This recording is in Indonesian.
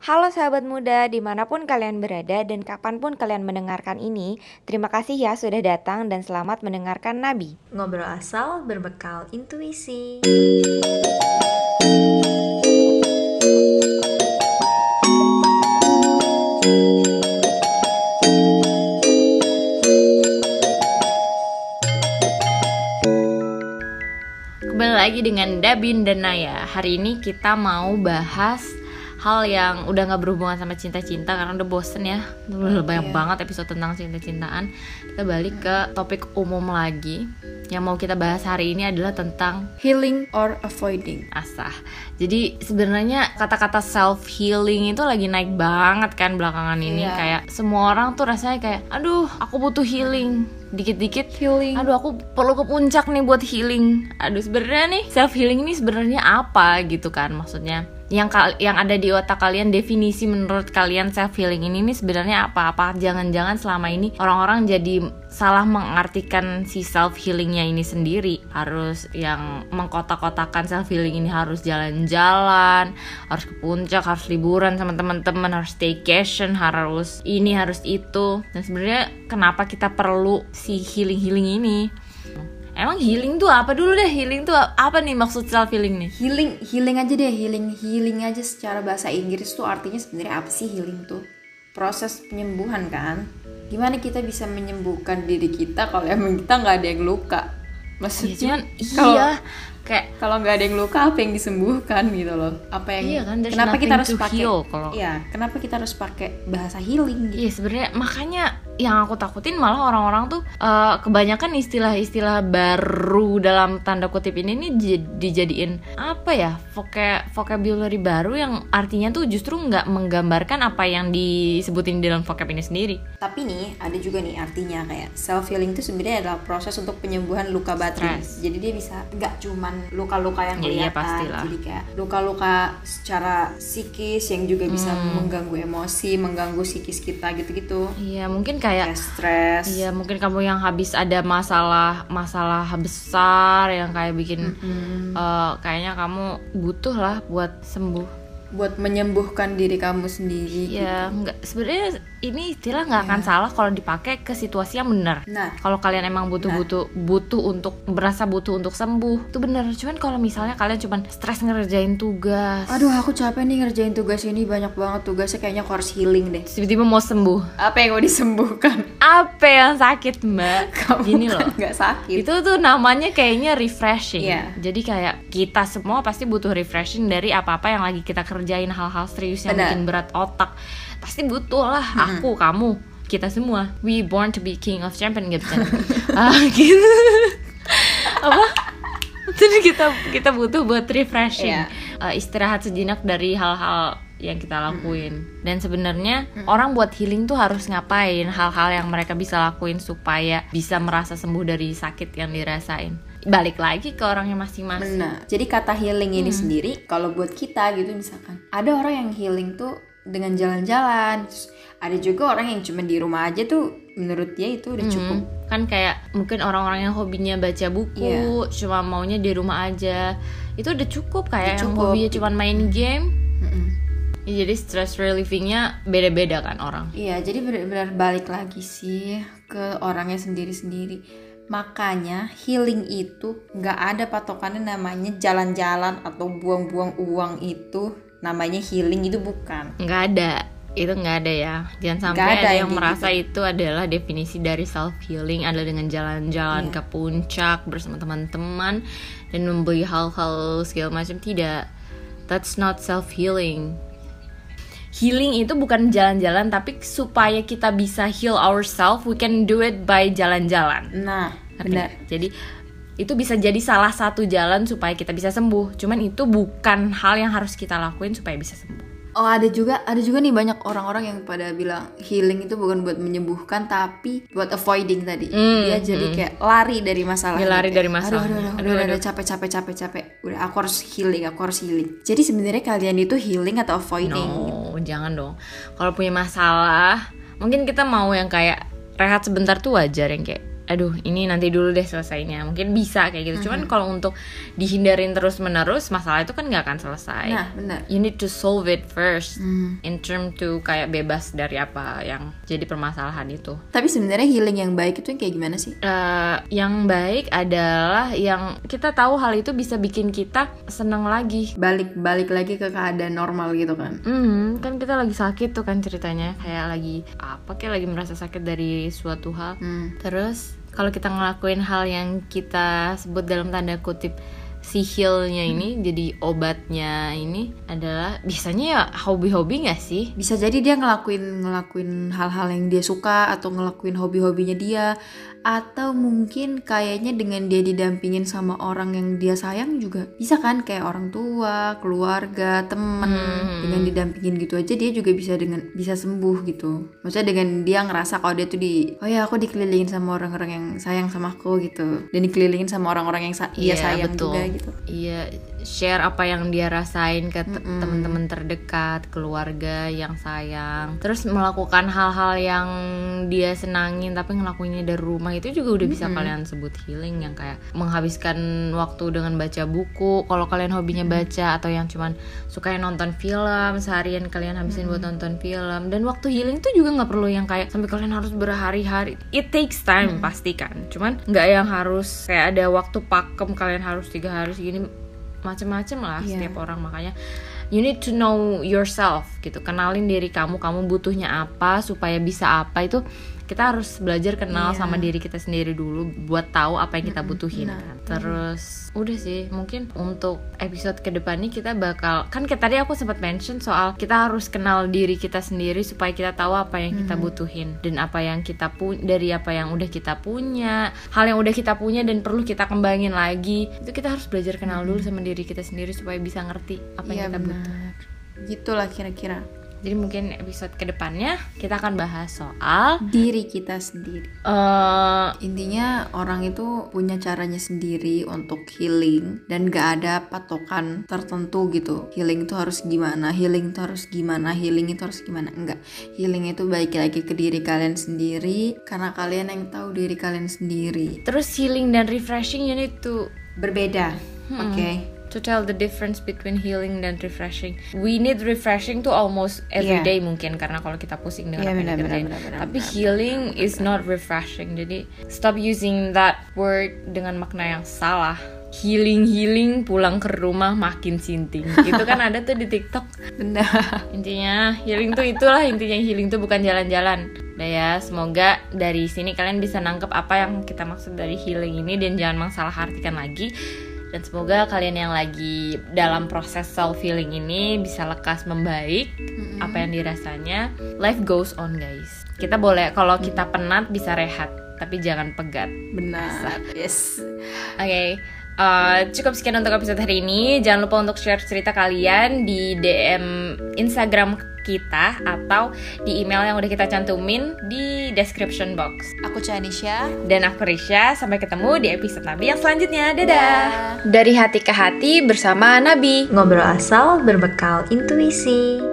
Halo sahabat muda, di mana pun kalian berada dan kapan pun kalian mendengarkan ini, terima kasih ya sudah datang dan selamat mendengarkan Nabi. Ngobrol asal berbekal intuisi. Kembali lagi dengan Dabin dan Naya. Hari ini kita mau bahas hal yang udah nggak berhubungan sama cinta-cinta karena udah bosen ya. Udah banyak banget episode tentang cinta-cintaan. Kita balik ke topik umum lagi. Yang mau kita bahas hari ini adalah tentang healing or avoiding. asah. Jadi sebenarnya kata-kata self healing itu lagi naik banget kan belakangan ini Iya. kayak semua orang tuh rasanya kayak aduh aku butuh healing dikit-dikit Healing. aduh aku perlu ke puncak nih buat healing aduh sebenarnya nih self healing ini sebenarnya apa gitu kan maksudnya yang yang ada di otak kalian definisi menurut kalian self healing ini nih sebenarnya apa? Apa jangan-jangan selama ini orang-orang jadi salah mengartikan si self healingnya ini sendiri? Harus yang mengkotak-kotakan self healing ini harus jalan-jalan harus ke puncak harus liburan sama teman-teman harus staycation harus ini harus itu. Dan sebenarnya kenapa kita perlu si healing healing ini emang healing tuh apa dulu deh healing tuh apa nih maksud self healing nih Healing, healing aja deh, healing, healing aja secara bahasa Inggris tuh artinya sebenarnya apa sih healing tuh? Proses penyembuhan kan? Gimana kita bisa menyembuhkan diri kita kalau emang kita nggak ada yang luka? ya Maksudnya cuman kalau- iya kayak kalau nggak ada yang luka apa yang disembuhkan gitu loh? Apa yang Iya kan, kenapa kita harus pakai? Iya, kenapa kita harus pakai bahasa healing gitu? Iya sebenarnya makanya yang aku takutin malah orang-orang tuh eh, kebanyakan istilah-istilah baru dalam tanda kutip ini nih di- dijadiin apa ya voka- vocabulary baru yang artinya tuh justru nggak menggambarkan apa yang disebutin di dalam vocab ini sendiri. Tapi nih ada juga nih artinya kayak self healing itu sebenarnya adalah proses untuk penyembuhan luka batin. Jadi dia bisa nggak cuman luka-luka yang Iya, iya, kelihatan, pastilah. jadi kayak luka-luka secara psikis yang juga bisa Hmm. mengganggu emosi, mengganggu psikis kita gitu-gitu. Iya mungkin kayak Kayak stres. Iya mungkin kamu yang habis ada masalah masalah besar yang kayak bikin eh, kayaknya kamu butuh lah buat sembuh. Buat menyembuhkan diri kamu sendiri. Ya nggak sebenarnya ini istilah nggak akan salah kalau dipakai ke situasi yang benar. Nah, Kalau kalian emang butuh butuh butuh untuk berasa butuh untuk sembuh itu bener. Cuman kalau misalnya kalian cuman stres ngerjain tugas, aduh aku capek nih ngerjain tugas ini banyak banget tugasnya kayaknya aku harus healing deh. tiba-tiba mau sembuh. Apa yang mau disembuhkan? Apa yang sakit mbak? Kamu Gini kan loh. nggak sakit. itu tuh namanya kayaknya refreshing. Iya. Jadi kayak kita semua pasti butuh refreshing dari apa-apa yang lagi kita kerjain hal-hal serius yang Benar. bikin berat otak. Pasti butuh lah aku, kamu, kita semua. We born to be king of champion gitu kan. ah, gitu. apa? Jadi kita kita butuh buat refreshing. Iya. Eh, istirahat sejenak dari hal-hal yang kita lakuin. Dan sebenarnya orang buat healing tuh harus ngapain? Hal-hal yang mereka bisa lakuin supaya bisa merasa sembuh dari sakit yang dirasain. Balik lagi ke orangnya masing-masing. Benar. Jadi kata healing ini sendiri kalau buat kita gitu misalkan ada orang yang healing tuh dengan jalan-jalan. Terus Ada juga orang yang cuma di rumah aja tuh menurut dia itu udah cukup. Hmm, kan kayak mungkin orang-orang yang hobinya baca buku, cuma maunya di rumah aja. Itu udah cukup kayak yang cukup. hobinya cuma main game. Ya, jadi stress relievingnya beda-beda kan orang. Iya, jadi benar-benar balik lagi sih ke orangnya sendiri-sendiri. Makanya healing itu nggak ada patokannya namanya jalan-jalan atau buang-buang uang itu namanya healing itu bukan. nggak ada itu nggak ada ya jangan sampai ada ada, yang merasa itu adalah definisi dari self healing adalah dengan jalan-jalan Iya. ke puncak bersama teman-teman dan membeli hal-hal segala macam tidak that's not self healing healing itu bukan jalan-jalan tapi supaya kita bisa heal ourselves we can do it by jalan-jalan Nah, benar. nggak? Jadi itu bisa jadi salah satu jalan supaya kita bisa sembuh. Cuman itu bukan hal yang harus kita lakuin supaya bisa sembuh. Oh ada juga ada juga nih banyak orang-orang yang pada bilang healing itu bukan buat menyembuhkan tapi buat avoiding tadi. Hmm, Dia jadi kayak lari dari masalah. Dia lari dari masalah. Aduh, aduh, aduh, Aduh, aduh, aduh. aduh, capek capek capek capek. Udah aku harus healing, aku harus healing. Jadi sebenarnya kalian itu healing atau avoiding? No, jangan dong. Kalau punya masalah, mungkin kita mau yang kayak rehat sebentar tuh wajar yang kayak aduh ini nanti dulu deh selesainya mungkin bisa kayak gitu cuman kalau untuk dihindarin terus menerus masalah itu kan nggak akan selesai Nah, benar. you need to solve it first Hmm. in term to kayak bebas dari apa yang jadi permasalahan itu Tapi sebenarnya healing yang baik itu yang kayak gimana sih? Eh, yang baik adalah yang kita tahu hal itu bisa bikin kita senang lagi Balik balik lagi ke keadaan normal gitu kan. Hmm, kan kita lagi sakit tuh kan ceritanya kayak lagi apa kayak lagi merasa sakit dari suatu hal. Hmm. Terus kalau kita ngelakuin hal yang kita sebut dalam tanda kutip si healnya ini jadi obatnya ini adalah biasanya ya hobi-hobi nggak sih? Bisa jadi dia ngelakuin ngelakuin hal-hal yang dia suka atau ngelakuin hobi-hobinya dia atau mungkin kayaknya dengan dia didampingin sama orang yang dia sayang juga bisa kan kayak orang tua, keluarga, temen dengan didampingin gitu aja dia juga bisa dengan bisa sembuh gitu. Maksudnya dengan dia ngerasa kalau dia tuh di oh ya aku dikelilingin sama orang-orang yang sayang sama aku gitu dan dikelilingin sama orang-orang yang sa- dia Iya, sayang betul. juga gitu. Iya, share apa yang dia rasain ke te- teman-teman terdekat, keluarga yang sayang. Terus melakukan hal-hal yang dia senangin tapi ngelakuinnya dari rumah itu juga udah bisa kalian sebut healing yang kayak menghabiskan waktu dengan baca buku. Kalau kalian hobinya baca atau yang cuman suka nonton film seharian kalian habisin buat nonton film dan waktu healing tuh juga nggak perlu yang kayak sampai kalian harus berhari-hari. It takes time pasti kan. Cuman nggak yang harus kayak ada waktu pakem kalian harus tiga hari segini macem-macem lah Iya. setiap orang makanya you need to know yourself gitu kenalin diri kamu kamu butuhnya apa supaya bisa apa itu kita harus belajar kenal Iya. sama diri kita sendiri dulu buat tahu apa yang kita butuhin kan. terus udah sih mungkin untuk episode ke depannya kita bakal kan kayak tadi aku sempat mention soal kita harus kenal diri kita sendiri supaya kita tahu apa yang kita butuhin dan apa yang kita punya dari apa yang udah kita punya hal yang udah kita punya dan perlu kita kembangin lagi itu kita harus belajar kenal dulu sama diri kita sendiri supaya bisa ngerti apa yang Iya kita butuh benar. Gitulah kira-kira. Jadi mungkin episode ke depannya kita akan bahas soal Diri kita sendiri. eh Intinya orang itu punya caranya sendiri untuk healing dan gak ada patokan tertentu gitu. Healing itu harus gimana, healing itu harus gimana, healing itu harus gimana. Enggak. Healing itu baik lagi ke diri kalian sendiri karena kalian yang tahu diri kalian sendiri. terus healing dan refreshing you need to Berbeda. Oke. To tell the difference between healing dan refreshing. We need refreshing tuh almost every Iya. day mungkin karena kalau kita pusing dengan Iya, apa yang Tapi healing is not refreshing. Jadi stop using that word dengan makna yang salah. Healing healing pulang ke rumah makin sinting. Itu kan ada tuh di TikTok. Benar. Intinya healing tuh itulah intinya healing tuh bukan jalan-jalan. Udah ya, semoga dari sini kalian bisa nangkep apa yang kita maksud dari healing ini dan jangan masalah artikan lagi. Dan semoga kalian yang lagi dalam proses self healing ini bisa lekas membaik apa yang dirasanya. Life goes on, guys. Kita boleh kalau kita penat bisa rehat, tapi jangan pegat. Benar. Yes. Oke, eh, cukup sekian untuk episode hari ini. Jangan lupa untuk share cerita kalian di DM Instagram kita atau di email yang udah kita cantumin di description box. Aku Chanisha. Dan aku Risha, sampai ketemu di episode Nabi yang selanjutnya. Dadah! Dari hati ke hati bersama Nabi. Ngobrol asal berbekal intuisi.